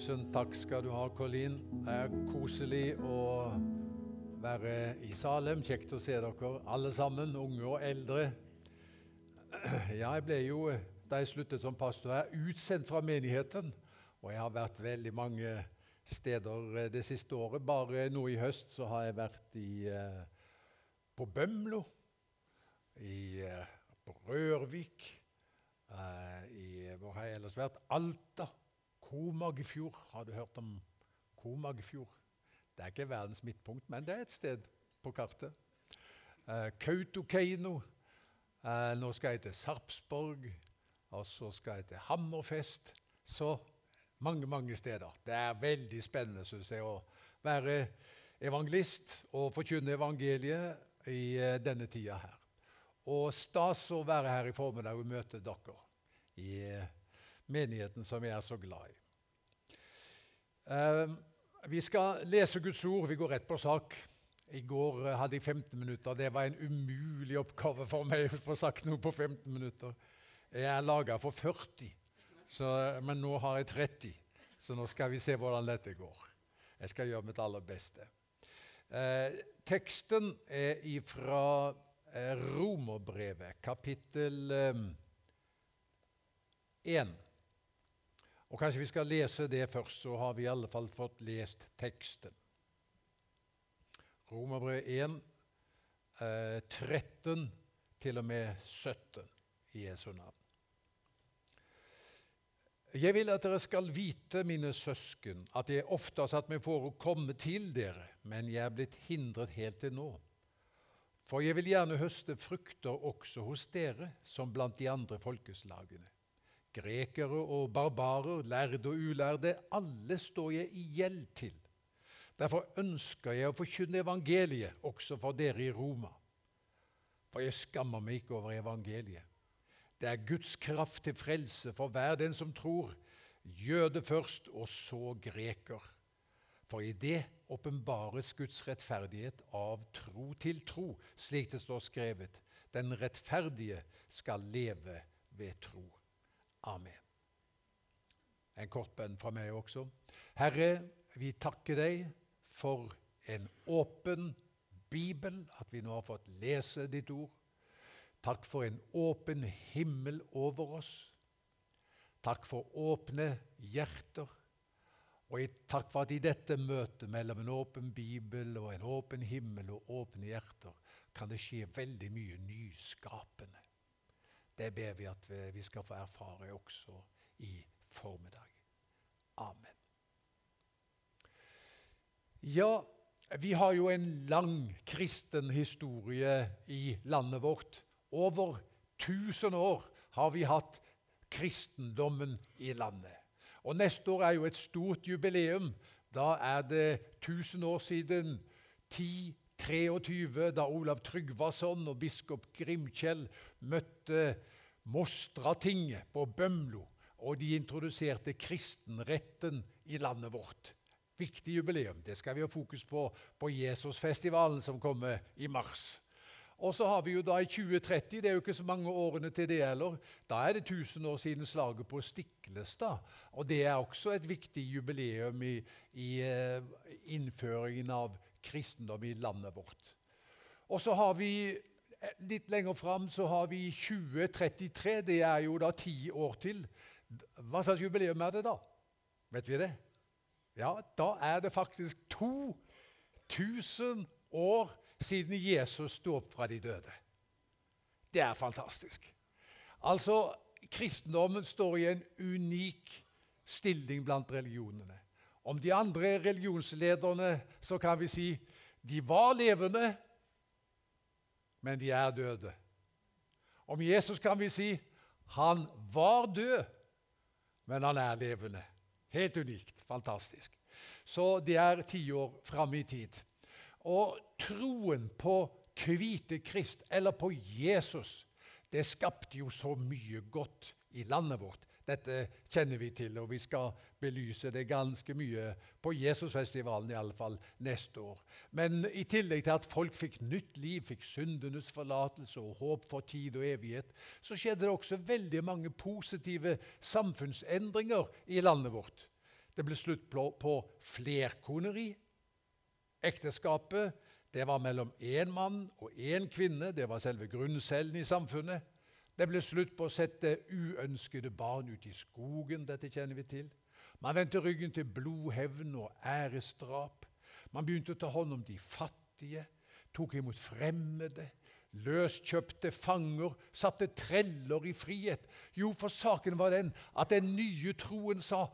Tusen takk skal du ha, Colin. Det er koselig å være i Salem. Kjekt å se dere alle sammen, unge og eldre. Ja, jeg ble jo, da jeg sluttet som pastor her, utsendt fra menigheten. Og jeg har vært veldig mange steder det siste året. Bare nå i høst så har jeg vært i, eh, på Bømlo, i, eh, på Rørvik eh, i, Hvor har jeg ellers vært? Alta. Komagfjord. Har du hørt om Komagfjord? Det er ikke verdens midtpunkt, men det er et sted på kartet. Eh, Kautokeino. Eh, nå skal jeg til Sarpsborg, og så skal jeg til Hammerfest. Så mange, mange steder. Det er veldig spennende synes jeg, å være evangelist og forkynne evangeliet i eh, denne tida her. Og stas å være her i formiddag og møte dere i eh, menigheten som jeg er så glad i. Uh, vi skal lese Guds ord. Vi går rett på sak. I går uh, hadde jeg 15 minutter. Det var en umulig oppgave for meg å få sagt noe på 15 minutter. Jeg er laga for 40, så, men nå har jeg 30. Så nå skal vi se hvordan dette går. Jeg skal gjøre mitt aller beste. Eh, teksten er fra Romerbrevet, kapittel 1. Og Kanskje vi skal lese det først, så har vi i alle fall fått lest teksten. Romerbrev 1, eh, 13 til og med 17 i Jesu navn. Jeg vil at dere skal vite, mine søsken, at jeg ofte har satt meg for å komme til dere, men jeg er blitt hindret helt til nå. For jeg vil gjerne høste frukter også hos dere, som blant de andre folkeslagene. Grekere og barbarer, lærde og ulærde, alle står jeg i gjeld til. Derfor ønsker jeg å forkynne evangeliet også for dere i Roma. For jeg skammer meg ikke over evangeliet. Det er Guds kraft til frelse for hver den som tror, jøde først og så greker. For i det åpenbares Guds rettferdighet av tro til tro, slik det står skrevet. Den rettferdige skal leve ved tro. Amen. En kort bønn fra meg også. Herre, vi takker deg for en åpen bibel, at vi nå har fått lese ditt ord. Takk for en åpen himmel over oss. Takk for åpne hjerter. Og takk for at i dette møtet mellom en åpen bibel og en åpen himmel og åpne hjerter kan det skje veldig mye nyskapende. Det ber vi at vi skal få erfare også i formiddag. Amen. Ja, vi har jo en lang kristen historie i landet vårt. Over 1000 år har vi hatt kristendommen i landet. Og Neste år er jo et stort jubileum. Da er det 1000 år siden ti 23, da Olav Tryggvason og biskop Grimkjell møtte Mostratinget på Bømlo, og de introduserte kristenretten i landet vårt. Viktig jubileum. Det skal vi ha fokus på på Jesusfestivalen som kommer i mars. Og så har vi jo da i 2030, det er jo ikke så mange årene til det heller, da er det 1000 år siden slaget på Stiklestad. Og det er også et viktig jubileum i, i uh, innføringen av kristendom i landet vårt. Og så har vi litt lenger fram så har vi 2033. Det er jo da ti år til. Hva slags jubileum er det da? Vet vi det? Ja, da er det faktisk 2000 år siden Jesus sto opp fra de døde. Det er fantastisk. Altså, kristendommen står i en unik stilling blant religionene. Om de andre religionslederne så kan vi si de var levende, men de er døde. Om Jesus kan vi si han var død, men han er levende. Helt unikt. Fantastisk. Så det er ti år fram i tid. Og troen på hvite Krist, eller på Jesus, det skapte jo så mye godt i landet vårt. Dette kjenner vi til, og vi skal belyse det ganske mye på Jesusfestivalen i alle fall neste år. Men i tillegg til at folk fikk nytt liv, fikk syndenes forlatelse og håp for tid og evighet, så skjedde det også veldig mange positive samfunnsendringer i landet vårt. Det ble slutt på, flerkoneri. Ekteskapet det var mellom én mann og én kvinne. Det var selve grunncellen i samfunnet. Det ble slutt på å sette uønskede barn ut i skogen. Dette kjenner vi til. Man vendte ryggen til blodhevn og æresdrap. Man begynte å ta hånd om de fattige, tok imot fremmede, løskjøpte fanger, satte treller i frihet. Jo, for saken var den at den nye troen sa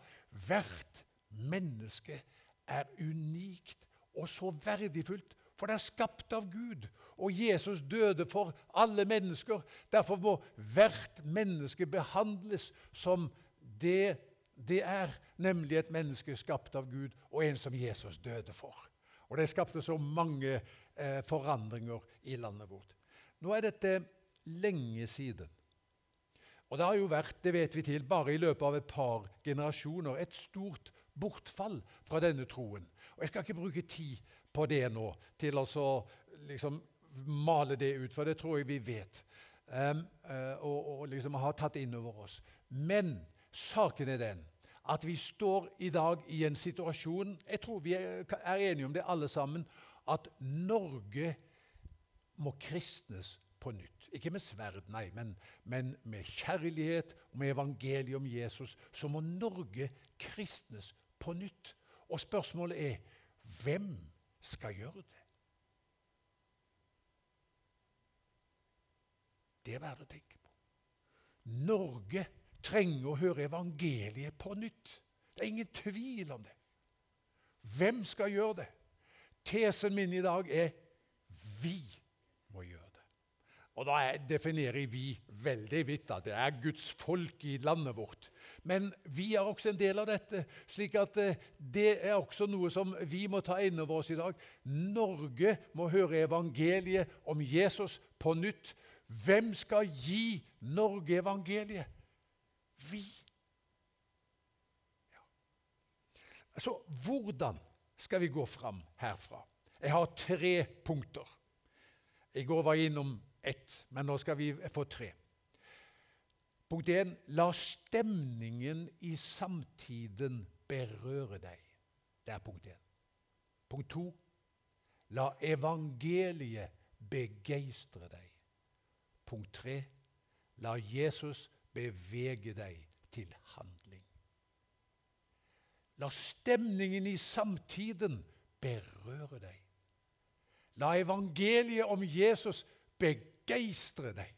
hvert menneske er unikt og så verdifullt, for det er skapt av Gud. Og Jesus døde for alle mennesker. Derfor må hvert menneske behandles som det det er, nemlig et menneske skapt av Gud, og en som Jesus døde for. Og Det skapte så mange eh, forandringer i landet vårt. Nå er dette lenge siden. Og det har jo vært, det vet vi til, bare i løpet av et par generasjoner, et stort bortfall fra denne troen. Og Jeg skal ikke bruke tid på det nå, til å liksom male det ut, for det tror jeg vi vet um, og, og liksom har tatt inn over oss. Men saken er den at vi står i dag i en situasjon Jeg tror vi er, er enige om det alle sammen, at Norge må kristnes på nytt. Ikke med sverd, nei, men, men med kjærlighet og med evangeliet om Jesus. Så må Norge kristnes på nytt. Og spørsmålet er hvem skal gjøre det? Det er verdt å tenke på. Norge trenger å høre evangeliet på nytt. Det er ingen tvil om det. Hvem skal gjøre det? Tesen min i dag er vi. Og Da definerer vi veldig vidt at det er Guds folk i landet vårt. Men vi er også en del av dette, slik at eh, det er også noe som vi må ta inn over oss i dag. Norge må høre evangeliet om Jesus på nytt. Hvem skal gi Norge evangeliet? Vi. Ja. Så hvordan skal vi gå fram herfra? Jeg har tre punkter. I går var jeg innom ett, men nå skal vi få tre. Punkt 1. La stemningen i samtiden berøre deg. Det er punkt 1. Punkt 2. La evangeliet begeistre deg. Punkt 3. La Jesus bevege deg til handling. La stemningen i samtiden berøre deg. La evangeliet om Jesus begeistre deg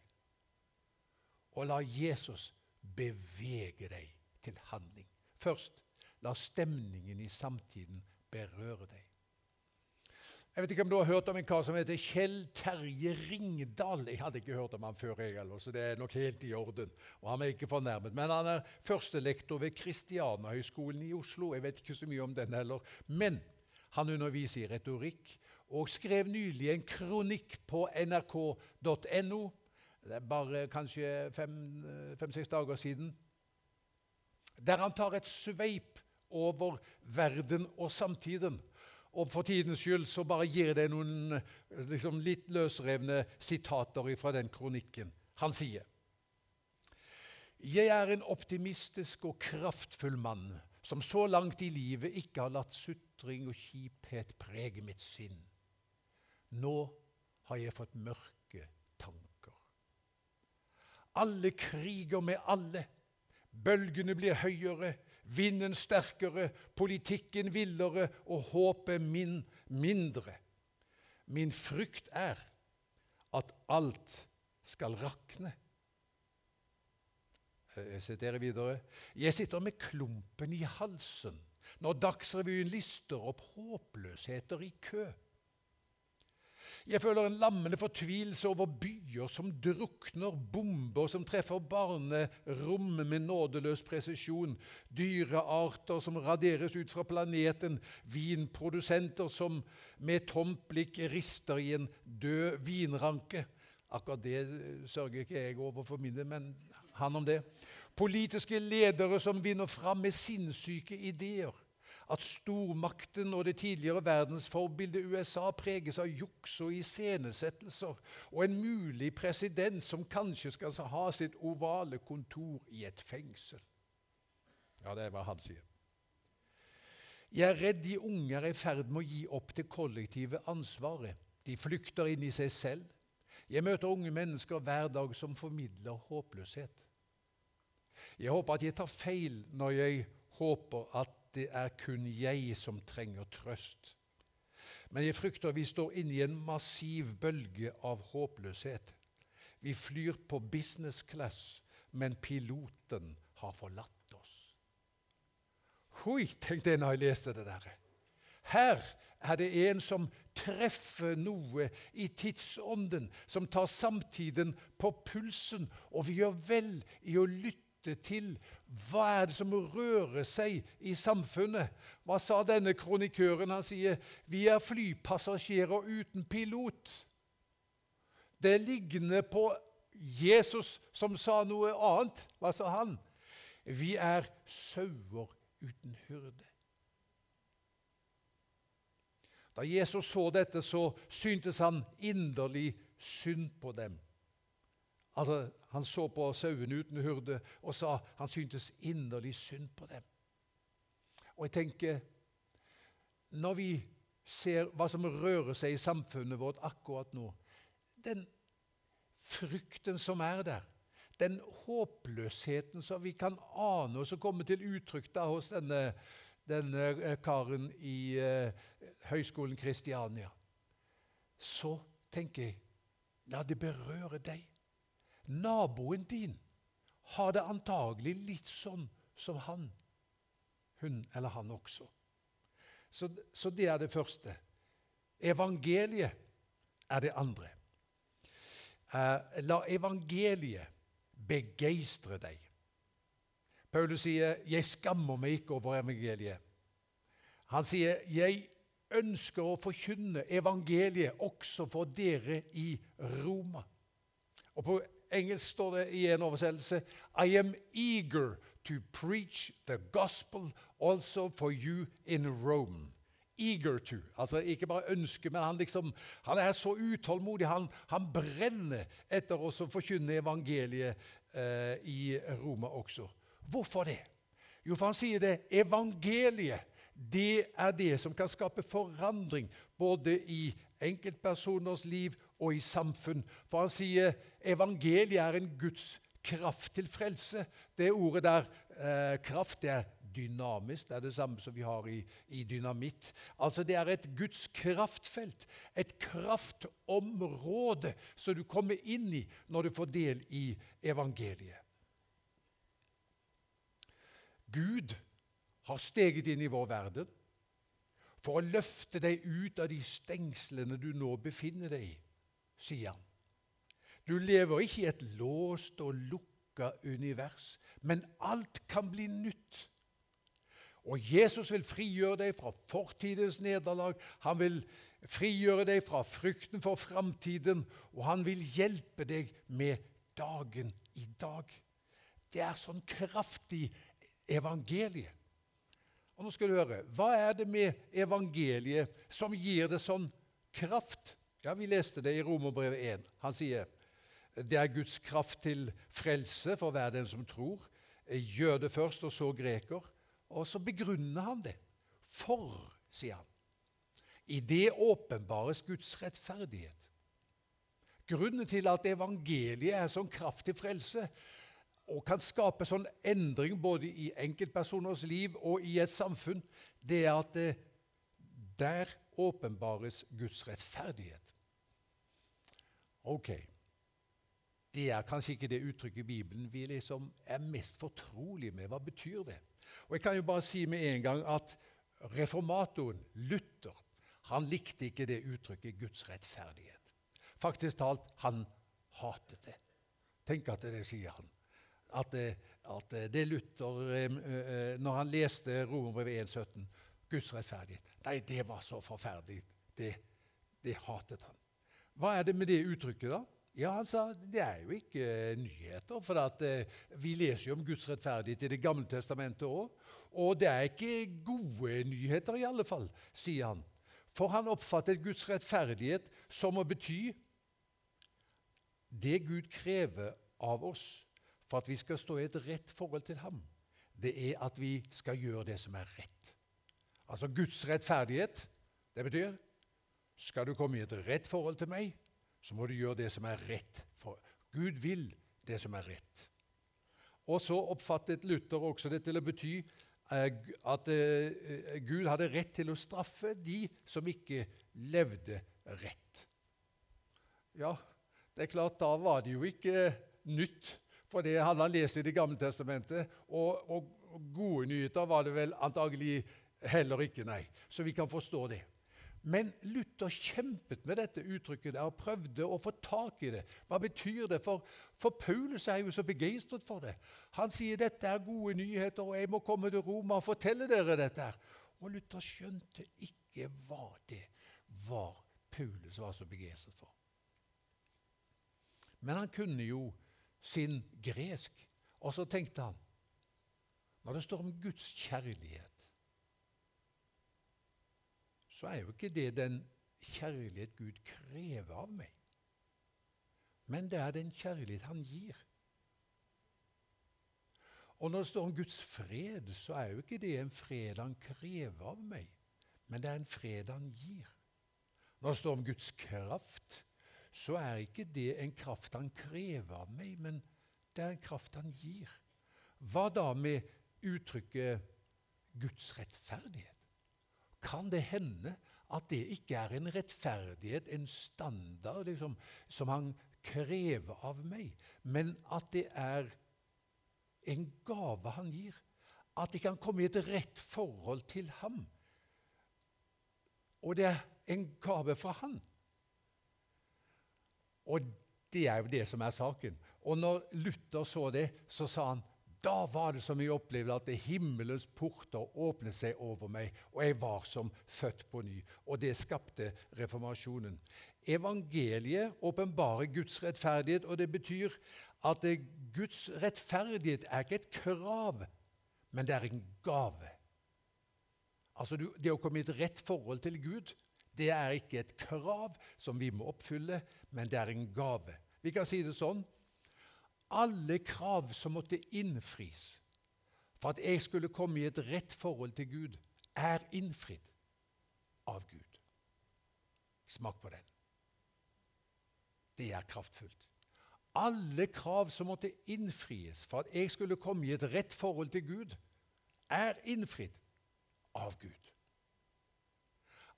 og la Jesus bevege deg til handling. Først, la stemningen i samtiden berøre deg. Jeg vet ikke om du har hørt om en kar som heter Kjell Terje Ringdal. Jeg hadde ikke hørt om han før, jeg, så det er nok helt i orden. Og Han er ikke fornærmet. Men han er førstelektor ved Kristianahøgskolen i Oslo. Jeg vet ikke så mye om den heller. Men han underviser i retorikk og skrev nylig en kronikk på nrk.no det er bare kanskje fem-seks dager siden. Der han tar et sveip over verden og samtiden. Og For tidens skyld så bare gir det noen liksom, litt løsrevne sitater fra den kronikken. Han sier Jeg er en optimistisk og kraftfull mann som så langt i livet ikke har latt sutring og kjiphet prege mitt sinn. Nå har jeg fått mørke tanker. alle kriger med alle. Bølgene blir høyere, vinden sterkere, politikken villere og håpet min mindre. Min frykt er at alt skal rakne. Jeg siterer videre. Jeg sitter med klumpen i halsen når Dagsrevyen lister opp håpløsheter i kø. Jeg føler en lammende fortvilelse over byer som drukner, bomber som treffer barnerom med nådeløs presisjon, dyrearter som raderes ut fra planeten, vinprodusenter som med tomt blikk rister i en død vinranke. Akkurat det sørger ikke jeg over for min del, men han om det. Politiske ledere som vinner fram med sinnssyke ideer at stormakten og det tidligere verdensforbildet USA preges av juks og iscenesettelser, og en mulig president som kanskje skal ha sitt ovale kontor i et fengsel. Ja, det er hva han sier. Jeg er redd de unge er i ferd med å gi opp det kollektive ansvaret. De flykter inn i seg selv. Jeg møter unge mennesker hver dag som formidler håpløshet. Jeg håper at jeg tar feil når jeg håper at det er kun jeg som trenger trøst. Men jeg frykter vi står inne i en massiv bølge av håpløshet. Vi flyr på business class, men piloten har forlatt oss. Hui, tenkte jeg når jeg leste det der. Her er det en som treffer noe i tidsånden, som tar samtiden på pulsen, og vi gjør vel i å lytte til hva er det som rører seg i samfunnet. Hva sa denne kronikøren? Han sier vi er flypassasjerer uten pilot. Det er liggende på Jesus som sa noe annet. Hva sa han? Vi er sauer uten hyrde. Da Jesus så dette, så syntes han inderlig synd på dem. Altså, Han så på sauene uten hurde og sa han syntes inderlig synd på dem. Og jeg tenker, Når vi ser hva som rører seg i samfunnet vårt akkurat nå Den frykten som er der, den håpløsheten som vi kan ane, og som kommer til uttrykk da hos denne denne eh, karen i uh, Høgskolen Kristiania, så tenker jeg la det berøre deg. Naboen din har det antagelig litt sånn som han. Hun eller han også. Så, så det er det første. Evangeliet er det andre. Eh, la evangeliet begeistre deg. Paulus sier 'jeg skammer meg ikke over evangeliet'. Han sier 'jeg ønsker å forkynne evangeliet også for dere i Roma'. Og På engelsk står det i en oversettelse 'I am eager to preach the gospel also for you in Rome'. Eager to. Altså ikke bare ønske, men han, liksom, han er så utålmodig. Han, han brenner etter å forkynne evangeliet eh, i Roma også. Hvorfor det? Jo, for han sier det evangeliet det er det som kan skape forandring både i enkeltpersoners liv og i samfunn. For han sier evangeliet er en Guds kraft til frelse. Det ordet der, eh, kraft, det er dynamisk. Det er det samme som vi har i, i dynamitt. Altså Det er et Guds kraftfelt, et kraftområde som du kommer inn i når du får del i evangeliet. Gud har steget inn i vår verden for å løfte deg ut av de stengslene du nå befinner deg i, sier han. Du lever ikke i et låst og lukka univers, men alt kan bli nytt. Og Jesus vil frigjøre deg fra fortidens nederlag. Han vil frigjøre deg fra frykten for framtiden, og han vil hjelpe deg med dagen i dag. Det er sånn kraftig evangeliet. Og nå skal du høre, Hva er det med evangeliet som gir det sånn kraft? Ja, Vi leste det i Romerbrevet 1. Han sier det er Guds kraft til frelse for hver den som tror. Gjør det først, og så greker. Og så begrunner han det. For, sier han, i det åpenbares Guds rettferdighet. Grunnen til at evangeliet er sånn kraftig frelse, og kan skape sånn endring både i enkeltpersoners liv og i et samfunn, det er at det, der åpenbares Guds rettferdighet. Ok. Det er kanskje ikke det uttrykket i Bibelen vi liksom er mest fortrolige med. Hva betyr det? Og Jeg kan jo bare si med en gang at reformatoren Luther han likte ikke det uttrykket Guds rettferdighet. Faktisk talt, han hatet det. Tenk at det sier han at, at det Luther, eh, eh, når han leste Romerbrevet 1,17, Guds rettferdighet Nei, det var så forferdelig. Det, det, hatet han. Hva er det med det uttrykket, da? Ja, Han sa det er jo ikke nyheter. For at, eh, vi leser jo om Guds rettferdighet i Det gamle testamentet òg. Og det er ikke gode nyheter, i alle fall, sier han. For han oppfattet Guds rettferdighet som å bety det Gud krever av oss for at vi skal stå i et rett forhold til ham, det er at vi skal gjøre det som er rett. Altså Guds rettferdighet. Det betyr skal du komme i et rett forhold til meg, så må du gjøre det som er rett. For Gud vil det som er rett. Og så oppfattet Luther også det til å bety eh, at eh, Gud hadde rett til å straffe de som ikke levde rett. Ja, det er klart, da var det jo ikke nytt, for det hadde han lest i Det gamle testamentet. Og, og, gode nyheter var det vel antagelig heller ikke, nei. Så vi kan forstå det. Men Luther kjempet med dette uttrykket der og prøvde å få tak i det. Hva betyr det? For, for Paulus er jo så begeistret for det. Han sier dette er gode nyheter, og jeg må komme til Roma og fortelle dere dette. Og Luther skjønte ikke hva det var Paulus var så begeistret for. Men han kunne jo sin gresk, og så tenkte han Når det står om Guds kjærlighet, så er jo ikke det den kjærlighet Gud krever av meg, men det er den kjærlighet han gir. Og når det står om Guds fred, så er jo ikke det en fred han krever av meg, men det er en fred han gir. Når det står om Guds kraft, så er ikke det en kraft han krever av meg, men det er en kraft han gir. Hva da med uttrykket Guds rettferdighet? Kan det hende at det ikke er en rettferdighet, en standard, liksom, som han krever av meg, men at det er en gave han gir? At jeg kan komme i et rett forhold til ham. Og det er en gave fra han. Og det er jo det som er saken. Og når Luther så det, så sa han da var det som jeg opplevde at himmelens porter åpnet seg over meg, og jeg var som født på ny. Og det skapte reformasjonen. Evangeliet åpenbarer Guds rettferdighet, og det betyr at Guds rettferdighet er ikke et krav, men det er en gave. Altså Det å komme i et rett forhold til Gud det er ikke et krav som vi må oppfylle, men det er en gave. Vi kan si det sånn alle krav som måtte innfris for at jeg skulle komme i et rett forhold til Gud, er innfridd av Gud. Smak på den. Det er kraftfullt. Alle krav som måtte innfries for at jeg skulle komme i et rett forhold til Gud, er innfridd av Gud.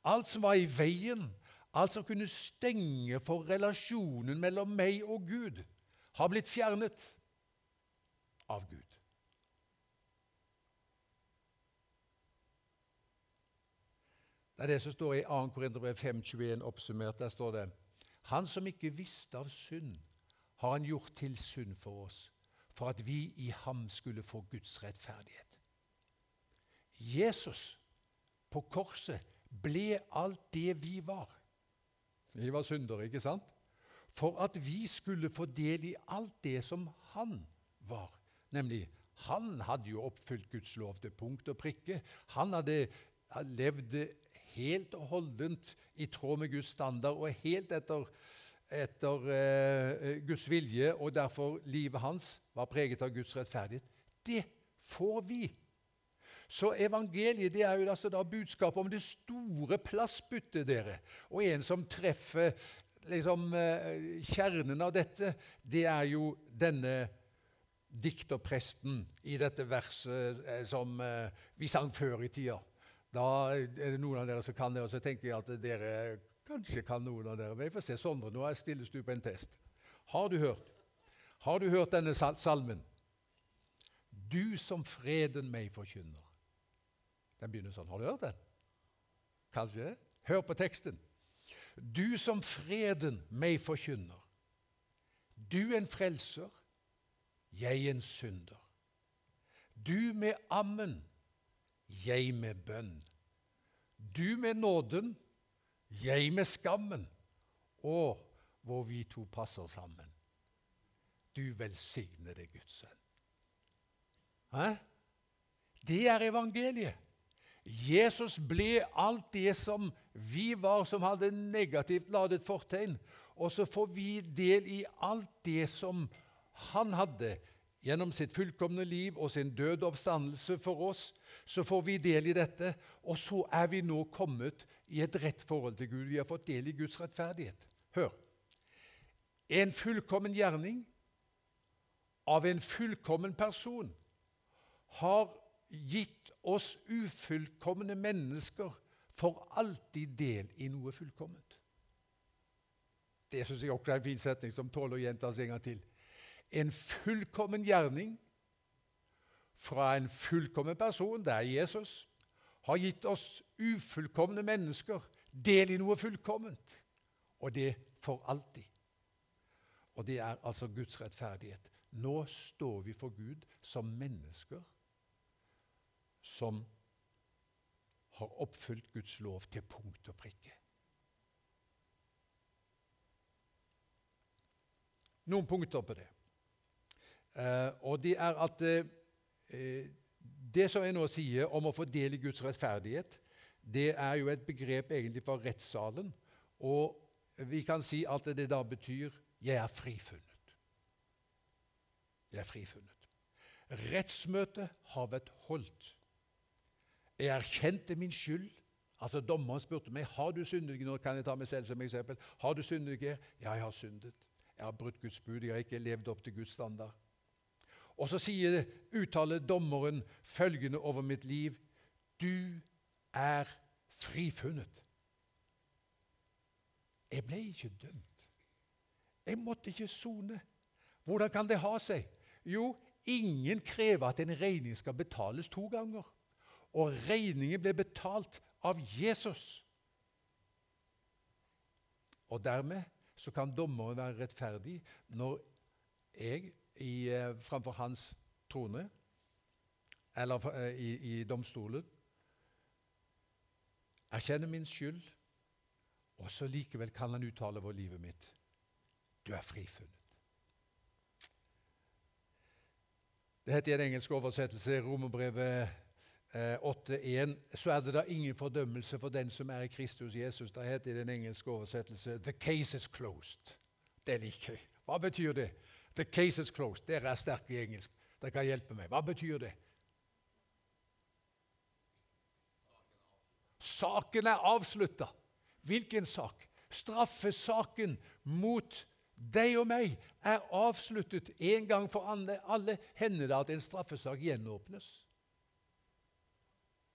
Alt som var i veien, alt som kunne stenge for relasjonen mellom meg og Gud, har blitt fjernet av Gud. Det er det som står i 2. Korinterbrev 5,21 oppsummert. Der står det Han som ikke visste av synd, har han gjort til synd for oss, for at vi i ham skulle få Guds rettferdighet. Jesus på korset ble alt det vi var. Vi var syndere, ikke sant? For at vi skulle få del i alt det som han var. Nemlig, han hadde jo oppfylt Guds lov til punkt og prikke. Han hadde levd helt og holdent i tråd med Guds standard og helt etter, etter eh, Guds vilje, og derfor livet hans var preget av Guds rettferdighet. Det får vi så evangeliet det er jo altså da budskapet om det store plassbyttet, dere. Og en som treffer liksom, eh, kjernen av dette, det er jo denne dikterpresten i dette verset eh, som eh, vi sang før i tida. Da er det noen av dere som kan det, og så tenker jeg at dere kanskje kan noen av dere. Vi får se. Sondre, nå stilles du på en test. Har du hørt? Har du hørt denne salmen? Du som freden meg forkynner. Den begynner sånn. Har du hørt den? Kanskje? Hør på teksten. Du som freden meg forkynner. Du en frelser, jeg en synder. Du med ammen, jeg med bønn. Du med nåden, jeg med skammen. Og hvor vi to passer sammen. Du velsignede Guds sønn. Hæ? Det er evangeliet. Jesus ble alt det som vi var, som hadde negativt ladet fortegn. Og så får vi del i alt det som han hadde gjennom sitt fullkomne liv og sin døde oppstandelse for oss, så får vi del i dette, og så er vi nå kommet i et rett forhold til Gud. Vi har fått del i Guds rettferdighet. Hør! En fullkommen gjerning av en fullkommen person har gitt oss ufullkomne mennesker for alltid del i noe fullkomment. Det syns jeg også er en fin setning som tåler å gjentas en gang til. En fullkommen gjerning fra en fullkommen person, det er Jesus, har gitt oss ufullkomne mennesker del i noe fullkomment, og det for alltid. Og det er altså Guds rettferdighet. Nå står vi for Gud som mennesker som har oppfylt Guds lov til punkt og prikke. Noen punkter på det. Eh, og det er at eh, det som jeg nå sier om å fordele Guds rettferdighet, det er jo et begrep egentlig fra rettssalen. Og vi kan si at det da betyr 'jeg er frifunnet'. Jeg er frifunnet. Rettsmøtet har vært holdt. Jeg erkjente min skyld. Altså Dommeren spurte meg har du syndet. Nå kan jeg ta meg selv som eksempel. Har du syndet? Ja, jeg har syndet. Jeg har brutt Guds bud. Jeg har ikke levd opp til Guds standard. Og så sier, uttaler dommeren følgende over mitt liv Du er frifunnet. Jeg ble ikke dømt. Jeg måtte ikke sone. Hvordan kan det ha seg? Jo, ingen krever at en regning skal betales to ganger. Og regningen ble betalt av Jesus. Og dermed så kan dommeren være rettferdig når jeg i, eh, framfor hans trone, eller eh, i, i domstolen, erkjenner min skyld, og så likevel kan han uttale over livet mitt du er frifunnet. Det heter i en engelsk oversettelse, Romerbrevet 8.1, så er det da ingen fordømmelse for den som er i Kristus Jesus. Det heter i den engelske oversettelse 'The case is closed'. Det liker jeg. Hva betyr det? The case is closed. Dere er sterke i engelsk. Dere kan hjelpe meg. Hva betyr det? Saken er avslutta. Hvilken sak? Straffesaken mot deg og meg er avsluttet en gang for alle hender det at en straffesak gjenåpnes.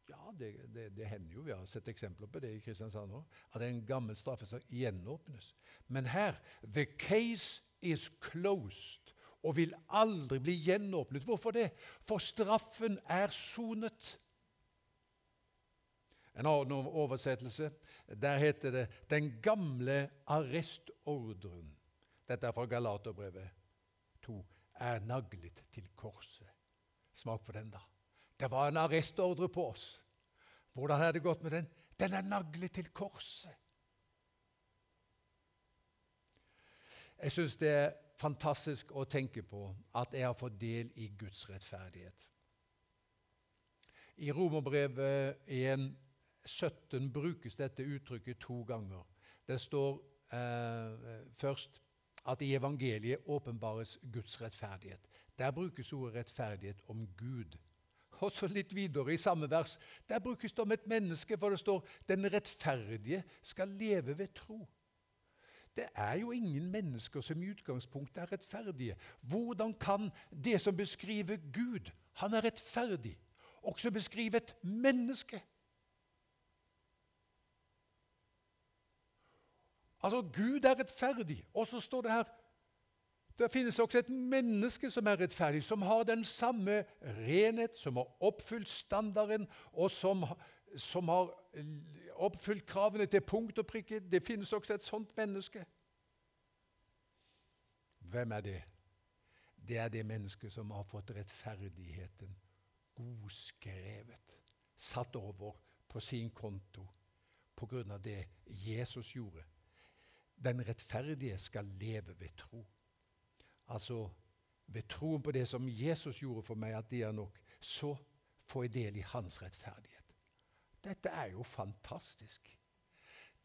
Ja, det, det, det, hender jo. Vi har sett eksempler på det i Kristiansand òg. At det er en gammel straffesak gjenåpnes. Men her The case is closed og vil aldri bli gjenåpnet. Hvorfor det? For straffen er sonet. En annen oversettelse der heter det 'Den gamle arrestordren'. Dette er fra Galaterbrevet 2. Er naglet til korset. Smak på den, da. Det var en arrestordre på oss. Hvordan hadde det gått med den? Den er naglet til korset. Jeg syns det er fantastisk å tenke på at jeg har fått del i Guds rettferdighet. I Romerbrevet 1, 17 brukes dette uttrykket to ganger. Det står eh, først at i evangeliet åpenbares Guds rettferdighet. Der brukes ordet rettferdighet om Gud. Og så litt videre i samme vers. Der brukes det om et menneske, for det står 'den rettferdige skal leve ved tro'. Det er jo ingen mennesker som i utgangspunktet er rettferdige. Hvordan kan det som beskriver Gud, han er rettferdig, også beskrive et menneske? Altså, Gud er rettferdig, og så står det her det finnes også et menneske som er rettferdig, som har den samme renhet, som har oppfylt standarden, og som, som har oppfylt kravene til punkt og prikke. Det finnes også et sånt menneske. Hvem er det? Det er det mennesket som har fått rettferdigheten godskrevet, satt over på sin konto på grunn av det Jesus gjorde. Den rettferdige skal leve ved tro. Altså ved troen på det som Jesus gjorde for meg, at det er nok, så får jeg del i hans rettferdighet. Dette er jo fantastisk.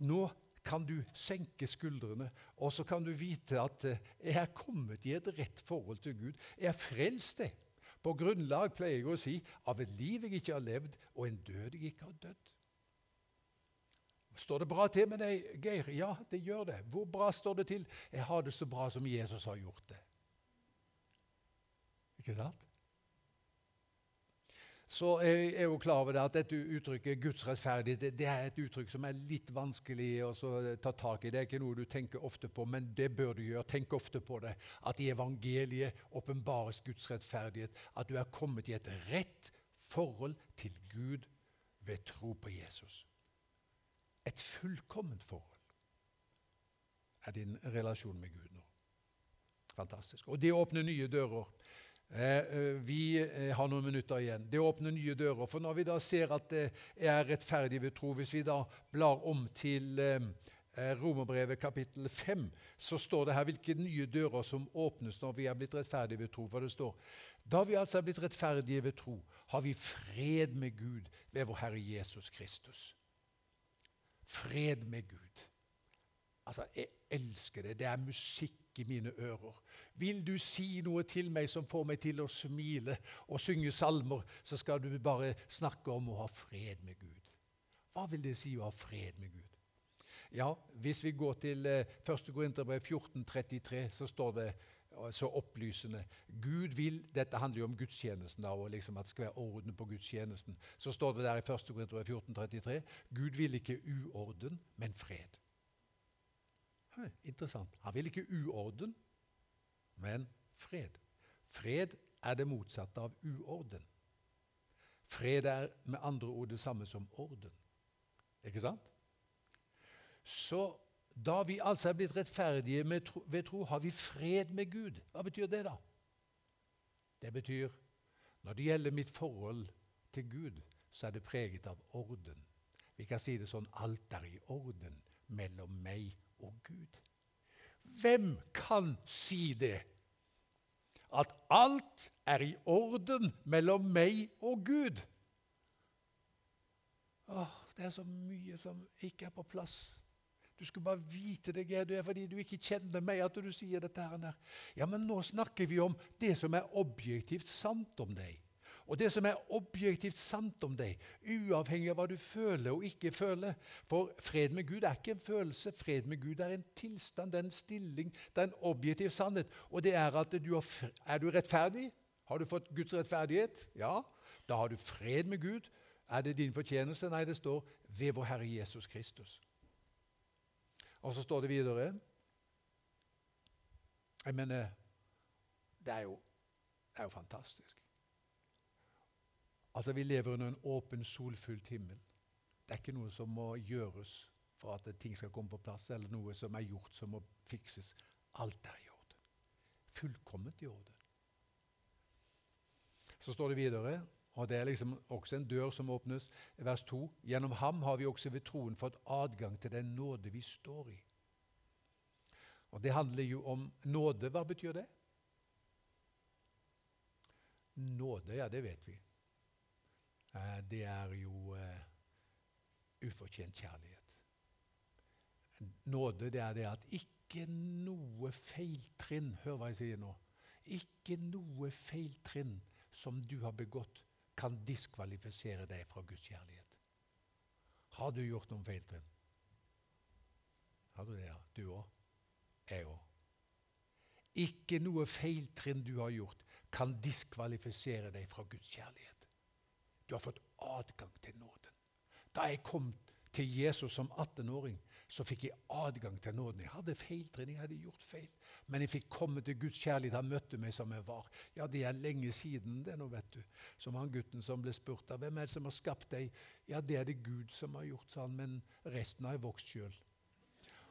Nå kan du senke skuldrene, og så kan du vite at eh, jeg er kommet i et rett forhold til Gud. Jeg er frelst, det. På grunnlag, pleier jeg å si, av et liv jeg ikke har levd, og en død jeg ikke har dødd. Står det bra til med deg, Geir? Ja, det gjør det. Hvor bra står det til? Jeg har det så bra som Jesus har gjort det. Ikke sant? Så jeg er jo klar over det at dette uttrykket 'Guds rettferdighet' det, er et uttrykk som er litt vanskelig å ta tak i. Det er ikke noe du tenker ofte på, men det bør du gjøre. Tenk ofte på det. At i evangeliet åpenbares Guds rettferdighet. At du er kommet i et rett forhold til Gud ved tro på Jesus. Et fullkomment forhold er din relasjon med Gud nå. Fantastisk. Og det åpner nye dører. Eh, eh, vi eh, har noen minutter igjen. Det åpner nye dører. For når vi da ser at det er rettferdig ved tro, hvis vi da blar om til Romerbrevet kapittel 5, så står det her hvilke nye dører som åpnes når vi er blitt rettferdige ved tro. For det står da vi altså er blitt rettferdige ved tro, har vi fred med Gud ved vår Herre Jesus Kristus. Fred med Gud. Altså, Jeg elsker det. Det er musikk i mine ører. Vil du si noe til meg som får meg til å smile og synge salmer, så skal du bare snakke om å ha fred med Gud. Hva vil det si å ha fred med Gud? Ja, Hvis vi går til 1. Eh, Korinterbrev 1433, så står det så opplysende. Gud vil, Dette handler jo om gudstjenesten, da, og liksom at det skal være orden på gudstjenesten. Så står det der i 1. Korinterbrev 1433 Gud vil ikke uorden, men fred. Interessant. Han vil ikke uorden, men fred. Fred er det motsatte av uorden. Fred er med andre ord det samme som orden. Ikke sant? Så da vi altså er blitt rettferdige tro, ved tro, har vi fred med Gud. Hva betyr det, da? Det betyr når det gjelder mitt forhold til Gud, så er det preget av orden. Vi kan si det sånn alt er i orden mellom meg. Hvem kan si det? At alt er i orden mellom meg og Gud? Åh, det er så mye som ikke er på plass. Du skulle bare vite det, du er fordi du ikke kjenner meg at du sier dette. her. Ja, Men nå snakker vi om det som er objektivt sant om deg. Og det som er objektivt sant om deg, uavhengig av hva du føler og ikke føler. For fred med Gud er ikke en følelse. Fred med Gud er en tilstand, det er en stilling, det er en objektiv sannhet. Og det er at du har, er du rettferdig? Har du fått Guds rettferdighet? Ja. Da har du fred med Gud. Er det din fortjeneste? Nei, det står 'ved vår Herre Jesus Kristus'. Og så står det videre Jeg mener, det er jo, det er jo fantastisk. Altså, Vi lever under en åpen, solfylt himmel. Det er ikke noe som må gjøres for at ting skal komme på plass, eller noe som er gjort som må fikses. Alt er i orden. Fullkomment i orden. Så står det videre og Det er liksom også en dør som åpnes. Vers 2.: Gjennom ham har vi også ved troen fått adgang til den nåde vi står i. Og Det handler jo om nåde. Hva betyr det? Nåde, ja, det vet vi. Eh, det er jo uh, ufortjent kjærlighet. Nåde, det er det at ikke noe feiltrinn Hør hva jeg sier nå. Ikke noe feiltrinn som du har begått, kan diskvalifisere deg fra Guds kjærlighet. Har du gjort noen feiltrinn? Har du det, ja? Du òg? Jeg òg. Ikke noe feiltrinn du har gjort, kan diskvalifisere deg fra Guds kjærlighet. Du har fått adgang til nåden. Da jeg kom til Jesus som 18-åring, så fikk jeg adgang til nåden. Jeg hadde feiltrening, jeg hadde gjort feil. Men jeg fikk komme til Guds kjærlighet. Han møtte meg som jeg var. Ja, det er lenge siden det nå, vet du. Som han gutten som ble spurt av hvem er det som har skapt deg. Ja, det er det Gud som har gjort, sa han, men resten har jeg vokst sjøl.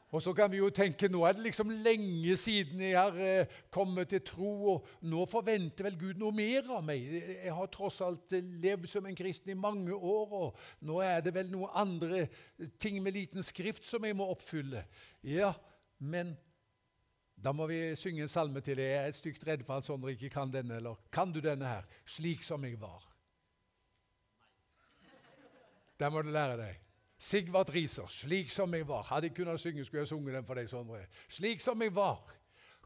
Og så kan vi jo tenke nå er det liksom lenge siden jeg har eh, kommet til tro, og nå forventer vel Gud noe mer av meg. Jeg har tross alt eh, levd som en kristen i mange år, og nå er det vel noen andre ting med liten skrift som jeg må oppfylle. Ja, men da må vi synge en salme til. Jeg er stygt redd for at Sondre ikke kan denne. Eller kan du denne her? Slik som jeg var. Der må du lære deg. Sigvart Riser, 'Slik som jeg var'. Hadde jeg kunnet synge, skulle jeg sunget den for deg, Sondre. 'Slik som jeg var,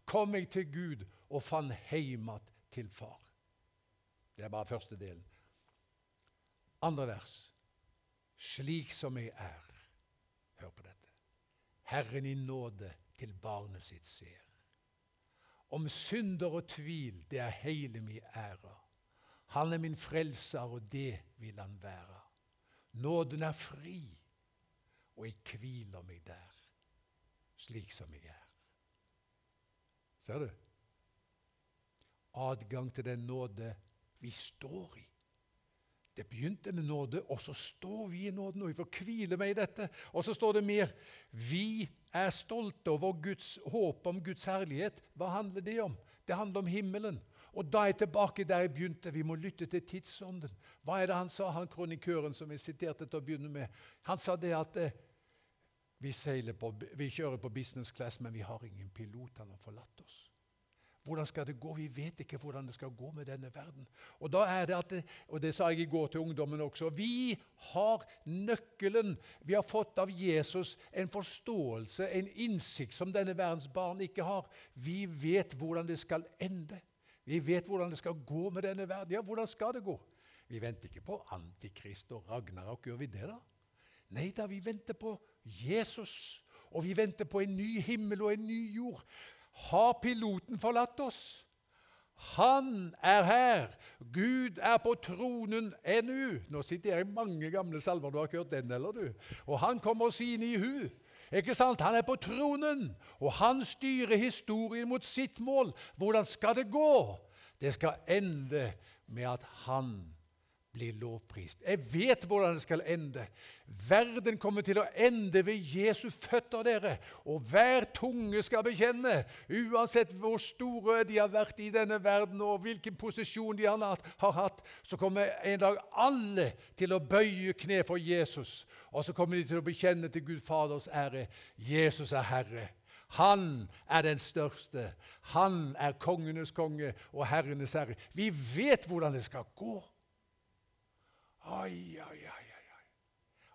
kom jeg til Gud og fant heim til Far'. Det er bare første delen. Andre vers. 'Slik som jeg er'. Hør på dette. Herren i nåde til barnet sitt ser. Om synder og tvil, det er hele mi ære. Han er min frelser, og det vil han være. Nåden er fri, og jeg hviler meg der, slik som jeg er. Ser du? Adgang til den nåde vi står i. Det begynte med nåde, og så står vi i nåden, og vi får hvile meg i dette. Og så står det mer. Vi er stolte over Guds håp om Guds herlighet. Hva handler det om? Det handler om himmelen. Og da er jeg tilbake der jeg begynte. Vi må lytte til tidsånden. Hva er det han sa, han kronikøren som jeg siterte til å begynne med? Han sa det at eh, vi, på, vi, kjører på business class, men vi har ingen pilot. Han har forlatt oss. Hvordan skal det gå? Vi vet ikke hvordan det skal gå med denne verden. Og da er det at, det, og det sa jeg i går til ungdommen også, vi har nøkkelen. Vi har fått av Jesus en forståelse, en innsikt som denne verdens barn ikke har. Vi vet hvordan det skal ende. Vi vet hvordan det skal gå med denne verden. Ja, hvordan skal det gå? Vi venter ikke på Antikrist og Ragnarok. Gjør vi det, da? Nei da, vi venter på Jesus. Og vi venter på en ny himmel og en ny jord. Har piloten forlatt oss? Han er her. Gud er på tronen ennå. Nå sitter jeg i mange gamle salmer. Du har ikke hørt den heller, du. Og han kommer sine i hu. Ikke sant? Han er på tronen, og han styrer historien mot sitt mål. Hvordan skal det gå? Det skal ende med at han blir lovprist. Jeg vet hvordan det skal ende. Verden kommer til å ende ved Jesu føtter, dere. Og hver tunge skal bekjenne, uansett hvor store de har vært i denne verden, og hvilken posisjon de har hatt, så kommer en dag alle til å bøye kne for Jesus. Og så kommer de til å bekjenne til Gud Faders ære Jesus er Herre. Han er den største. Han er kongenes konge og herrenes herre. Vi vet hvordan det skal gå. Ai, ai, ai, ai.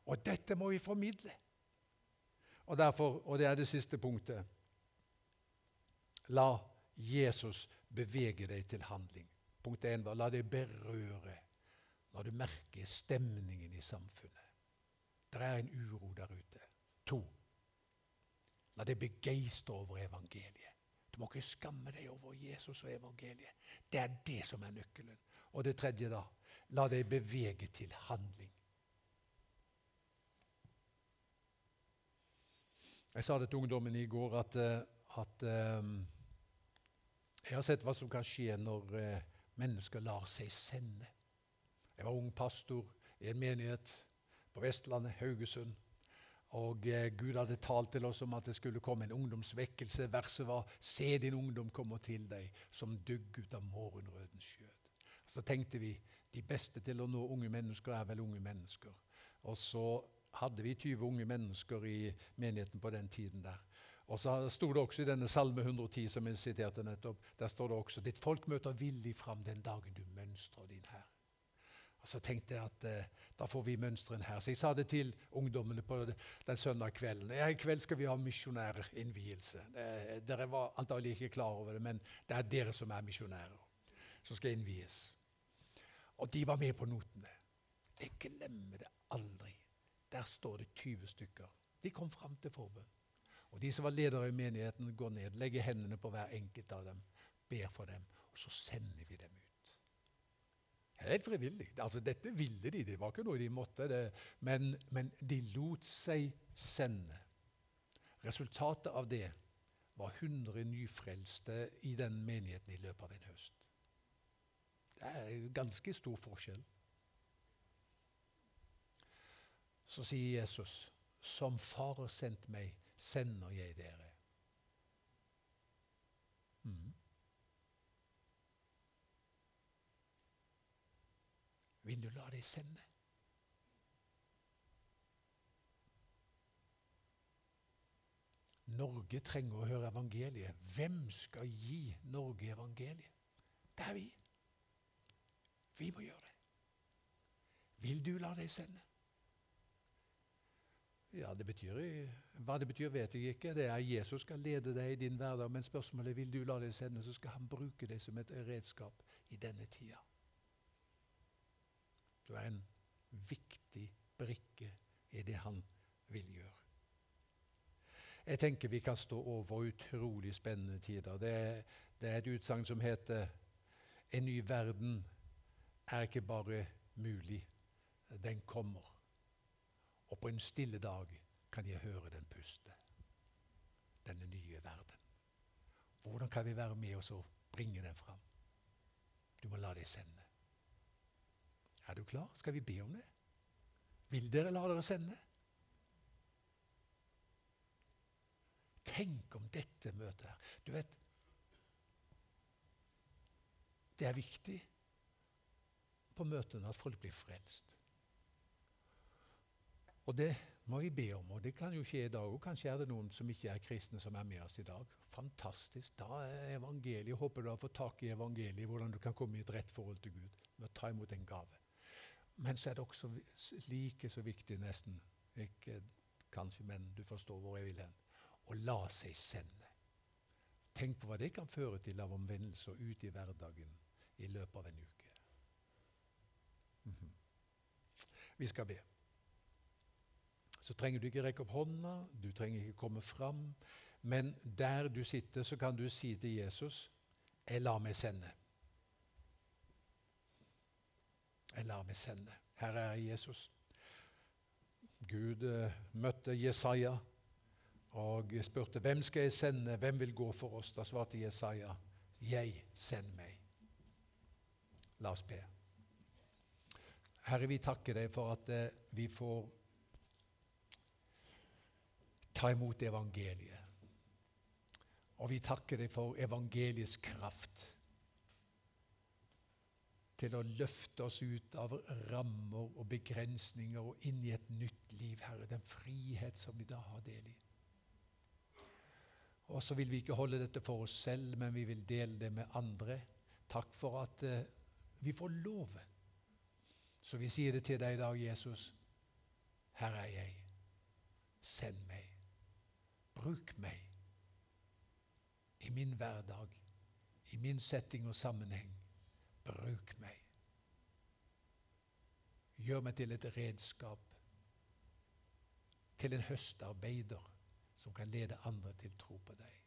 Og dette må vi formidle. Og, derfor, og det er det siste punktet La Jesus bevege deg til handling. Punkt 1 var la deg berøre når du merker stemningen i samfunnet. Det er en uro der ute. To. La deg begeistre over evangeliet. Du må ikke skamme deg over Jesus og evangeliet. Det er det som er nøkkelen. Og det tredje, da La deg bevege til handling. Jeg sa det til ungdommen i går at, eh, at um, jeg har sett hva som kan skje når uh, mennesker lar seg sende. Jeg var ung pastor i en menighet på Vestlandet, Haugesund. Og Gud hadde talt til oss om at det skulle komme en ungdomsvekkelse. Verset var 'Se din ungdom kommer til deg som dugg ut av morgenrødens skjød'. Så tenkte vi de beste til å nå unge mennesker er vel unge mennesker. Og så hadde vi 20 unge mennesker i menigheten på den tiden der. Og så sto det også i denne Salme 110, som jeg siterte nettopp, der står det også ditt folk møter villig fram den dagen du mønstrer din her. Og Så tenkte jeg at eh, da får vi mønsteren her. Så jeg sa det til ungdommene på den søndag kvelden. Ja, I kveld skal vi ha misjonærinnvielse. Dere var antagelig ikke klar over det, men det er dere som er misjonærer, som skal innvies. Og de var med på notene. Jeg glemmer det aldri. Der står det 20 stykker. De kom fram til forbønn. Og de som var ledere i menigheten, går ned, legger hendene på hver enkelt av dem, ber for dem, og så sender vi dem ut. Helt frivillig. Altså, dette ville de, det var ikke noe de måtte. Det. Men, men de lot seg sende. Resultatet av det var 100 nyfrelste i den menigheten i løpet av en høst. Det er ganske stor forskjell. Så sier Jesus, 'Som Far har sendt meg, sender jeg dere'. Mm. Vil du la deg sende? Norge trenger å høre evangeliet. Hvem skal gi Norge evangeliet? Det er vi. Vi må gjøre det. Vil du la deg sende? Ja, det betyr, Hva det betyr, vet jeg ikke. Det er Jesus skal lede deg i din hverdag. Men spørsmålet er vil du la deg sende, så skal han bruke deg som et redskap i denne tida. Du er en viktig brikke i det han vil gjøre. Jeg tenker vi kan stå over utrolig spennende tider. Det, det er et utsagn som heter 'En ny verden er ikke bare mulig, den kommer'. Og på en stille dag kan jeg høre den puste. Denne nye verden. Hvordan kan vi være med oss og bringe den fram? Du må la deg sende. Er du klar? Skal vi be om det? Vil dere la dere sende? Tenk om dette møtet her. Du vet Det er viktig på møtene at folk blir frelst. Og det må vi be om, og det kan jo skje i dag òg. Kanskje er det noen som ikke er kristne, som er med oss i dag. Fantastisk. Da er evangeliet. Håper du har fått tak i evangeliet, hvordan du kan komme i et rett forhold til Gud med å ta imot en gave. Men så er det også like så viktig, nesten, ikke kanskje, men du forstår hvor jeg vil hen, å la seg sende. Tenk på hva det kan føre til av omvendelser ute i hverdagen i løpet av en uke. -hmm. Vi skal be så trenger du ikke rekke opp hånda, du trenger ikke komme fram. Men der du sitter, så kan du si til Jesus, 'Jeg lar meg sende'. Jeg lar meg sende. Her er Jesus. Gud uh, møtte Jesaja og spurte, 'Hvem skal jeg sende? Hvem vil gå for oss?' Da svarte Jesaja, 'Jeg, send meg'. La oss be. Herre, vi takker deg for at uh, vi får ta imot evangeliet. Og vi takker deg for evangeliets kraft til å løfte oss ut av rammer og begrensninger og inn i et nytt liv, Herre. Den frihet som vi da har del i. Og så vil vi ikke holde dette for oss selv, men vi vil dele det med andre. Takk for at uh, vi får lov. Så vi sier det til deg i dag, Jesus. Her er jeg. Send meg. Bruk meg i min hverdag, i min setting og sammenheng. Bruk meg. Gjør meg til et redskap, til en høstarbeider som kan lede andre til tro på deg.